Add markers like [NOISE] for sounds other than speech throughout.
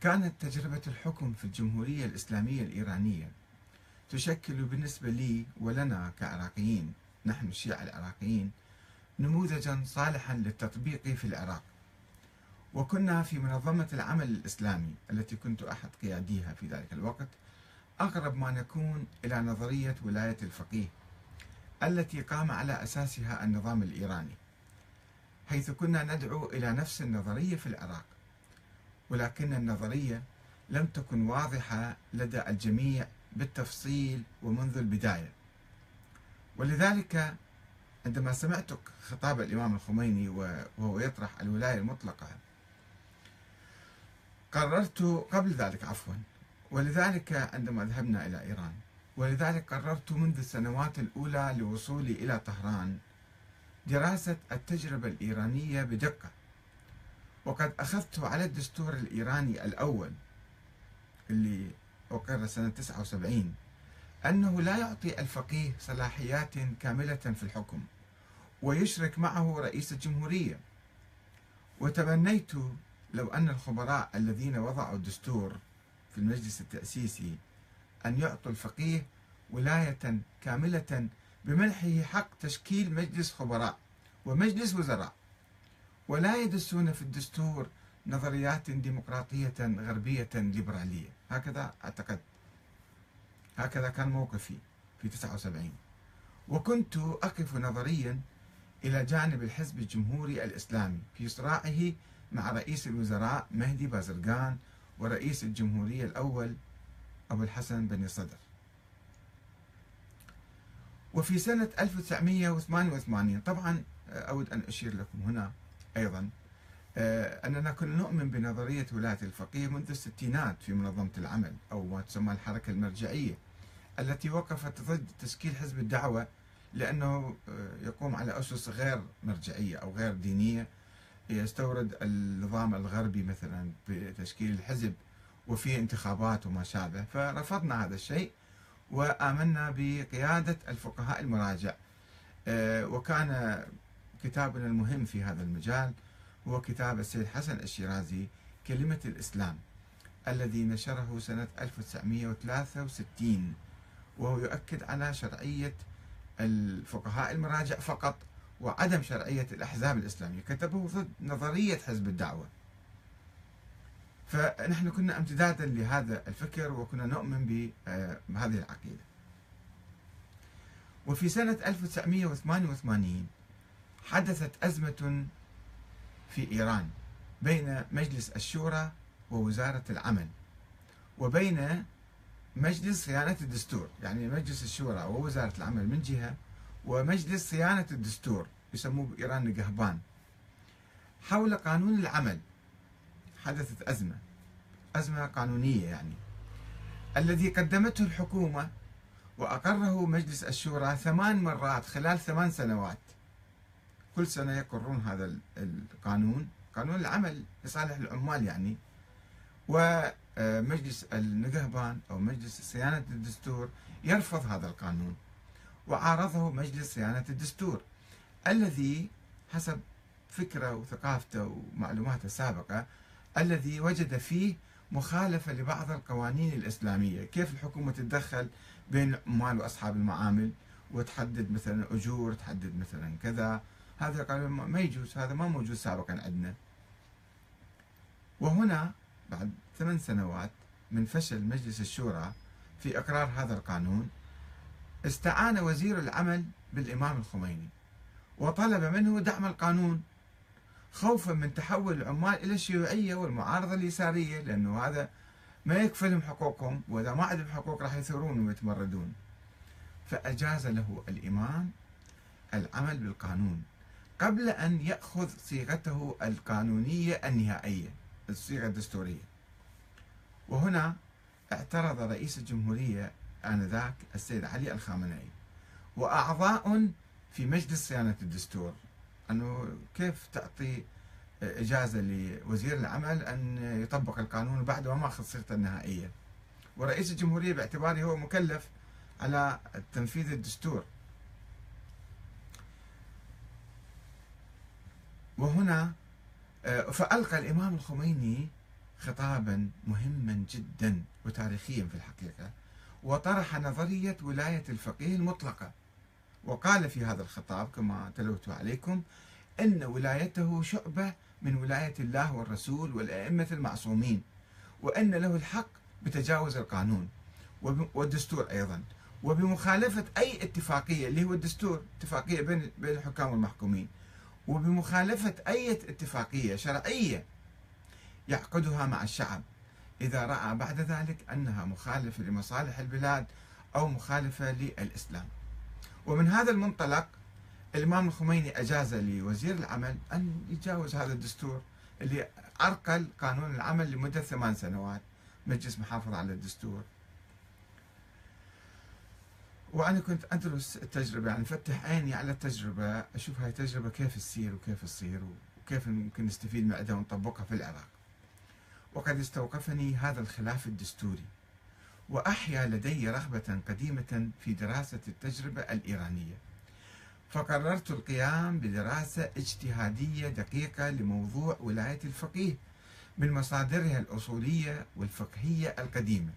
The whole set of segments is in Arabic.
كانت تجربة الحكم في الجمهورية الإسلامية الإيرانية تشكل بالنسبة لي ولنا كعراقيين نحن الشيعة العراقيين نموذجا صالحا للتطبيق في العراق. وكنا في منظمة العمل الإسلامي التي كنت أحد قياديها في ذلك الوقت أقرب ما نكون إلى نظرية ولاية الفقيه التي قام على أساسها النظام الإيراني حيث كنا ندعو إلى نفس النظرية في العراق. ولكن النظرية لم تكن واضحة لدى الجميع بالتفصيل ومنذ البداية. ولذلك عندما سمعت خطاب الإمام الخميني وهو يطرح الولاية المطلقة قررت قبل ذلك عفوا ولذلك عندما ذهبنا إلى إيران ولذلك قررت منذ السنوات الأولى لوصولي إلى طهران دراسة التجربة الإيرانية بدقة. وقد أخذت على الدستور الإيراني الأول اللي أقر سنة 79 أنه لا يعطي الفقيه صلاحيات كاملة في الحكم ويشرك معه رئيس الجمهورية. وتمنيت لو أن الخبراء الذين وضعوا الدستور في المجلس التأسيسي أن يعطوا الفقيه ولاية كاملة بمنحه حق تشكيل مجلس خبراء ومجلس وزراء. ولا يدسون في الدستور نظريات ديمقراطية غربية ليبرالية. هكذا اعتقدت هكذا كان موقفي في 79 وكنت أقف نظريا إلى جانب الحزب الجمهوري الإسلامي في صراعه مع رئيس الوزراء مهدي بازرقان ورئيس الجمهورية الأول أبو الحسن بن صدر. وفي سنة 1988 طبعا أود أن أشير لكم هنا. أيضا. آه، أننا كنا نؤمن بنظرية ولاية الفقيه منذ الستينات في منظمة العمل أو ما تسمى الحركة المرجعية التي وقفت ضد تشكيل حزب الدعوة لأنه آه، يقوم على أسس غير مرجعية أو غير دينية. يستورد النظام الغربي مثلا بتشكيل الحزب وفي انتخابات وما شابه. فرفضنا هذا الشيء وآمنا بقيادة الفقهاء المراجع. آه، وكان كتابنا المهم في هذا المجال هو كتاب السيد حسن الشيرازي كلمة الإسلام الذي نشره سنة 1963 وهو يؤكد على شرعية الفقهاء المراجع فقط وعدم شرعية الأحزاب الإسلامية كتبه ضد نظرية حزب الدعوة. فنحن كنا امتدادا لهذا الفكر وكنا نؤمن بهذه العقيدة. وفي سنة 1988 حدثت أزمة في إيران بين مجلس الشورى ووزارة العمل وبين مجلس صيانة الدستور يعني مجلس الشورى ووزارة العمل من جهة ومجلس صيانة الدستور يسموه بإيران نقهبان حول قانون العمل حدثت أزمة أزمة قانونية يعني الذي قدمته الحكومة وأقره مجلس الشورى ثمان مرات خلال ثمان سنوات. كل سنة يقرون هذا القانون قانون العمل لصالح العمال يعني. ومجلس النقهبان أو مجلس صيانة الدستور يرفض هذا القانون. وعارضه مجلس صيانة الدستور الذي حسب فكره وثقافته ومعلوماته السابقة الذي وجد فيه مخالفة لبعض القوانين الإسلامية. كيف الحكومة تتدخل بين العمال وأصحاب المعامل وتحدد مثلا أجور تحدد مثلا كذا هذا قالوا ما يجوز هذا ما موجود سابقا عندنا. وهنا بعد ثمان سنوات من فشل مجلس الشورى في إقرار هذا القانون استعان وزير العمل بالإمام الخميني وطلب منه دعم القانون خوفا من تحول العمال إلى الشيوعية والمعارضة اليسارية لأنه هذا ما يكفلهم حقوقهم وإذا ما عندهم حقوق راح يثورون ويتمردون. فأجاز له الإمام العمل بالقانون. قبل أن يأخذ صيغته القانونية النهائية الصيغة الدستورية. وهنا اعترض رئيس الجمهورية آنذاك السيد علي الخامنئي. وأعضاء في مجلس صيانة الدستور. أنه كيف تعطي إجازة لوزير العمل أن يطبق القانون بعد ما أخذ صيغته النهائية؟ ورئيس الجمهورية باعتباره هو مكلف على تنفيذ الدستور. وهنا آه، فألقى الإمام الخميني خطابا مهما جدا وتاريخيا في الحقيقة وطرح نظرية ولاية الفقيه المطلقة. وقال في هذا الخطاب كما تلوت عليكم أن ولايته شعبة من ولاية الله والرسول والأئمة المعصومين وأن له الحق بتجاوز القانون والدستور أيضا. وبمخالفة أي اتفاقية اللي هو الدستور اتفاقية بين بين الحكام والمحكومين. وبمخالفة أي اتفاقية شرعية يعقدها مع الشعب. إذا رأى بعد ذلك أنها مخالفة لمصالح البلاد أو مخالفة للإسلام. ومن هذا المنطلق الإمام الخميني أجاز لوزير العمل أن يتجاوز هذا الدستور اللي عرقل قانون العمل لمدة ثمان سنوات. مجلس محافظ على الدستور. وأنا كنت أدرس التجربة يعني فتح عيني على التجربة أشوف هاي التجربة كيف تسير وكيف تصير وكيف ممكن نستفيد منها ونطبقها في العراق. وقد استوقفني هذا الخلاف الدستوري وأحيا لدي رغبة قديمة في دراسة التجربة الإيرانية. فقررت القيام بدراسة اجتهادية دقيقة لموضوع ولاية الفقيه من مصادرها الأصولية والفقهية القديمة.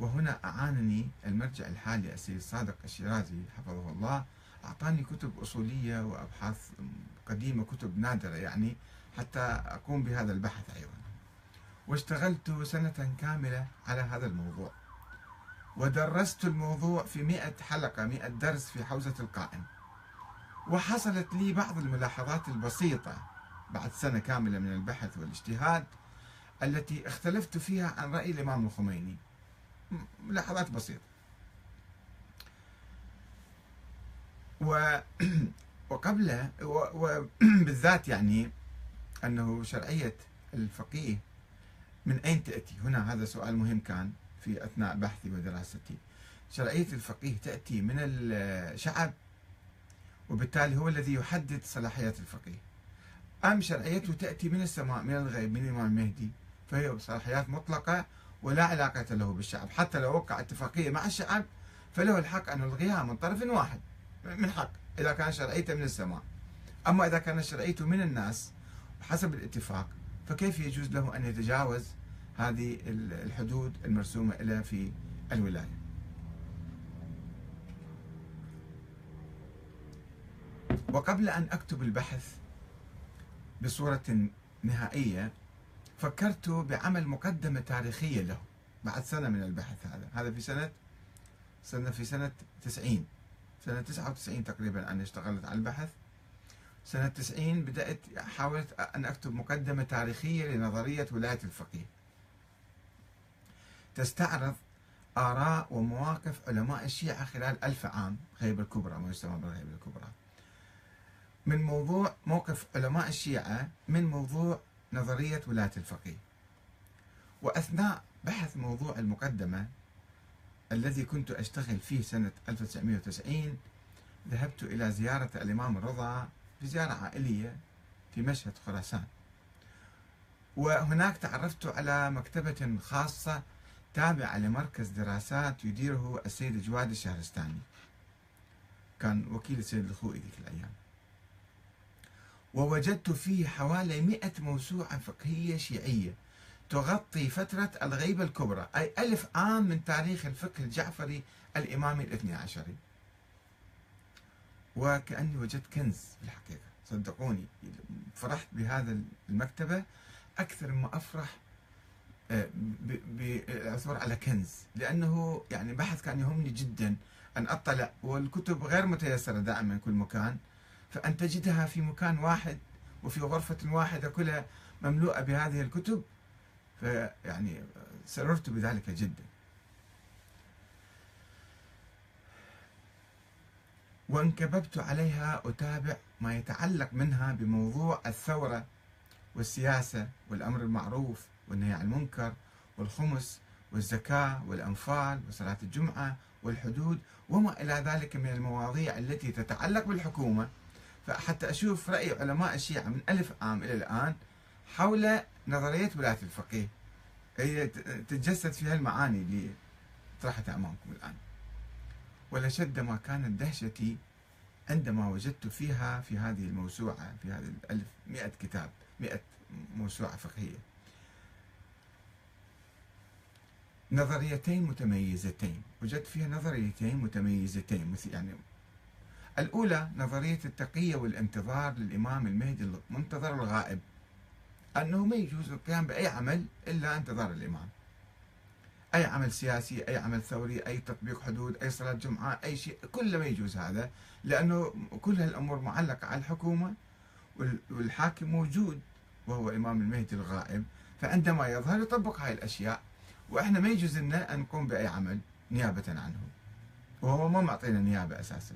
وهنا أعانني المرجع الحالي السيد صادق الشيرازي حفظه الله أعطاني كتب أصولية وأبحاث قديمة كتب نادرة يعني حتى أقوم بهذا البحث أيضا. واشتغلت سنة كاملة على هذا الموضوع. ودرست الموضوع في مئة حلقة مئة درس في حوزة القائم. وحصلت لي بعض الملاحظات البسيطة بعد سنة كاملة من البحث والإجتهاد التي اختلفت فيها عن رأي الإمام الخميني. ملاحظات بسيطة. و [CLEARS THROAT] وقبل وبالذات [CLEARS THROAT] يعني أنه شرعية الفقيه من أين تأتي؟ هنا هذا سؤال مهم كان في أثناء بحثي ودراستي. شرعية الفقيه تأتي من الشعب وبالتالي هو الذي يحدد صلاحيات الفقيه. أم شرعيته تأتي من السماء من الغيب من الإمام المهدي فهي صلاحيات مطلقة ولا علاقة له بالشعب. حتى لو وقع اتفاقية مع الشعب فله الحق أن يلغيها من طرف واحد من حق إذا كان شرعيته من السماء. أما إذا كانت شرعيته من الناس حسب الاتفاق فكيف يجوز له أن يتجاوز هذه الحدود المرسومة له في الولاية؟ وقبل أن أكتب البحث بصورة نهائية فكرت بعمل مقدمة تاريخية له بعد سنة من البحث هذا. هذا في سنة سنة في سنة 90 سنة 99 تقريبا أنا اشتغلت على البحث. سنة 90 بدأت حاولت أن أكتب مقدمة تاريخية لنظرية ولاية الفقيه. تستعرض آراء ومواقف علماء الشيعة خلال ألف عام. غيبة الكبرى ما يسمى بالغيبة الكبرى. من موضوع موقف علماء الشيعة من موضوع نظرية ولاية الفقيه. وأثناء بحث موضوع المقدمة الذي كنت أشتغل فيه سنة 1990 ذهبت إلى زيارة الإمام الرضا في زيارة عائلية في مشهد خراسان. وهناك تعرفت على مكتبة خاصة تابعة لمركز دراسات يديره السيد جواد الشهرستاني. كان وكيل السيد الخوئي ذيك الأيام. ووجدت فيه حوالي مئة موسوعة فقهية شيعية تغطي فترة الغيبة الكبرى أي ألف عام من تاريخ الفقه الجعفري الإمامي الاثني عشري. وكأني وجدت كنز في الحقيقة صدقوني فرحت بهذا المكتبة أكثر مما أفرح آه، بالعثور على كنز لأنه يعني بحث كان يهمني جدا أن أطلع والكتب غير متيسرة دائما كل مكان. فأن تجدها في مكان واحد وفي غرفة واحدة كلها مملوءة بهذه الكتب فيعني سررت بذلك جدا. وانكببت عليها أتابع ما يتعلق منها بموضوع الثورة والسياسة والأمر المعروف والنهي عن المنكر والخمس والزكاة والأنفال وصلاة الجمعة والحدود وما إلى ذلك من المواضيع التي تتعلق بالحكومة. فحتى أشوف رأي علماء الشيعة من ألف عام إلى الآن حول نظرية ولاية الفقيه. هي تتجسد فيها المعاني اللي طرحتها أمامكم الآن. ولشد ما كانت دهشتي عندما وجدت فيها في هذه الموسوعة في هذه الألف مئة كتاب مئة موسوعة فقهية. نظريتين متميزتين. وجدت فيها نظريتين متميزتين مثل يعني الأولى نظرية التقية والانتظار للإمام المهدي المنتظر الغائب أنه ما يجوز القيام بأي عمل إلا انتظار الإمام. أي عمل سياسي أي عمل ثوري أي تطبيق حدود أي صلاة جمعة أي شيء كله ما يجوز هذا لأنه كل هالأمور معلقة على الحكومة والحاكم موجود وهو الإمام المهدي الغائب فعندما يظهر يطبق هاي الأشياء وإحنا ما يجوز لنا أن نقوم بأي عمل نيابة عنه وهو ما معطينا نيابة أساسا.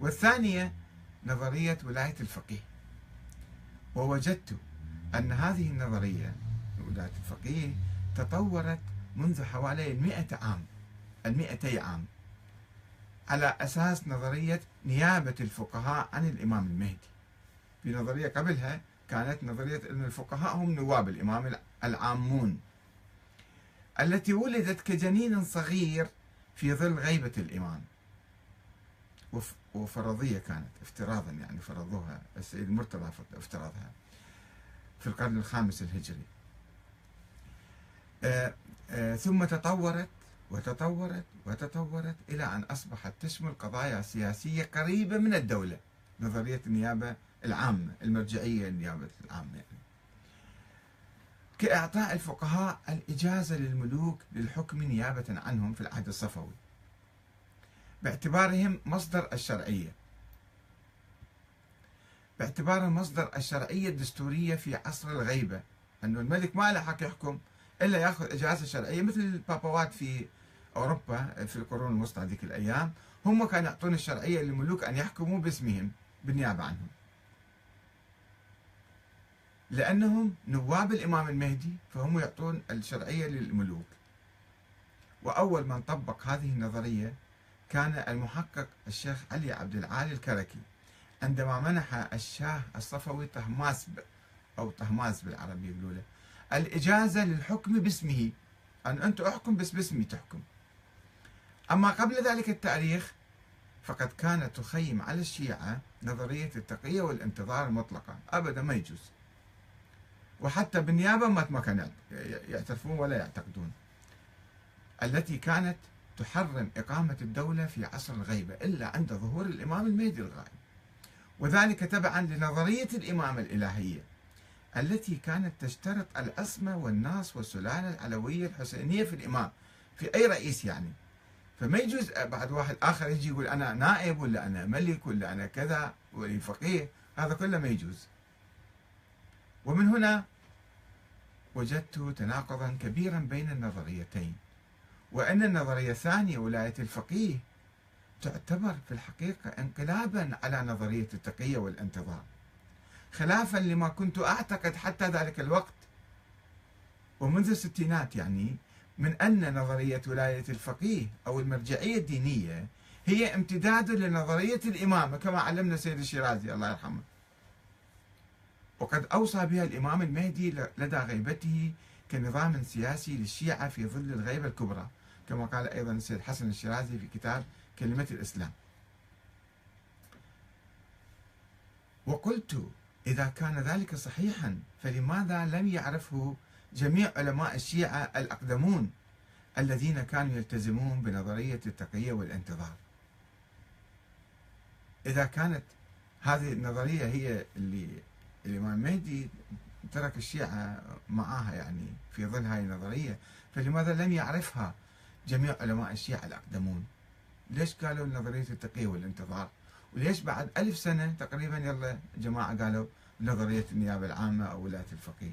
والثانية نظرية ولاية الفقيه. ووجدت أن هذه النظرية ولاية الفقيه تطورت منذ حوالي المئة عام المئتي عام على أساس نظرية نيابة الفقهاء عن الإمام المهدي. في نظرية قبلها كانت نظرية أن الفقهاء هم نواب الإمام العامون التي ولدت كجنين صغير في ظل غيبة الإمام. وفرضية كانت افتراضا يعني فرضوها السيد المرتضى افترضها في القرن الخامس الهجري آه، آه، ثم تطورت وتطورت وتطورت إلى أن أصبحت تشمل قضايا سياسية قريبة من الدولة نظرية النيابة العامة المرجعية النيابة العامة يعني. كإعطاء الفقهاء الإجازة للملوك للحكم نيابة عنهم في العهد الصفوي باعتبارهم مصدر الشرعية. باعتبار مصدر الشرعية الدستورية في عصر الغيبة أنه الملك ما له حق يحكم إلا يأخذ إجازة شرعية مثل البابوات في أوروبا في القرون الوسطى ذيك الأيام. هم كانوا يعطون الشرعية للملوك أن يحكموا باسمهم بالنيابة عنهم. لأنهم نواب الإمام المهدي فهم يعطون الشرعية للملوك. وأول من طبق هذه النظرية كان المحقق الشيخ علي عبد العالي الكركي عندما منح الشاه الصفوي طهماسب أو طهماس بالعربي يقولوا له الإجازة للحكم باسمه. أن أنت أحكم بس باسمي تحكم. أما قبل ذلك التاريخ فقد كانت تخيم على الشيعة نظرية التقية والانتظار المطلقة. أبدا ما يجوز. وحتى بالنيابة ما كانوا يعترفون ولا يعتقدون. التي كانت تحرم إقامة الدولة في عصر الغيبة إلا عند ظهور الإمام المهدي الغائب. وذلك تبعا لنظرية الإمامة الإلهية التي كانت تشترط الأسمة والناس والسلالة العلوية الحسينية في الإمام في أي رئيس يعني. فما يجوز بعد واحد آخر يجي يقول أنا نائب ولا أنا ملك ولا أنا كذا ولي فقيه؟ هذا كله ما يجوز. ومن هنا وجدت تناقضا كبيرا بين النظريتين. وأن النظرية الثانية ولاية الفقيه تعتبر في الحقيقة انقلابا على نظرية التقية والانتظار خلافا لما كنت أعتقد حتى ذلك الوقت. ومنذ الستينات يعني من أن نظرية ولاية الفقيه أو المرجعية الدينية هي امتداد لنظرية الإمامة كما علمنا سيد الشيرازي الله يرحمه. وقد أوصى بها الإمام المهدي لدى غيبته كنظام سياسي للشيعة في ظل الغيبة الكبرى. كما قال أيضا السيد حسن الشيرازي في كتاب كلمة الإسلام. وقلت إذا كان ذلك صحيحا فلماذا لم يعرفه جميع علماء الشيعة الأقدمون الذين كانوا يلتزمون بنظرية التقية والانتظار؟ إذا كانت هذه النظرية هي اللي الإمام المهدي ترك الشيعة معها يعني في ظل هذه النظرية فلماذا لم يعرفها جميع علماء الشيعة الأقدمون. ليش قالوا نظرية التقية والانتظار؟ وليش بعد ألف سنة تقريبا يلا جماعة قالوا نظرية النيابة العامة أو ولاية الفقيه؟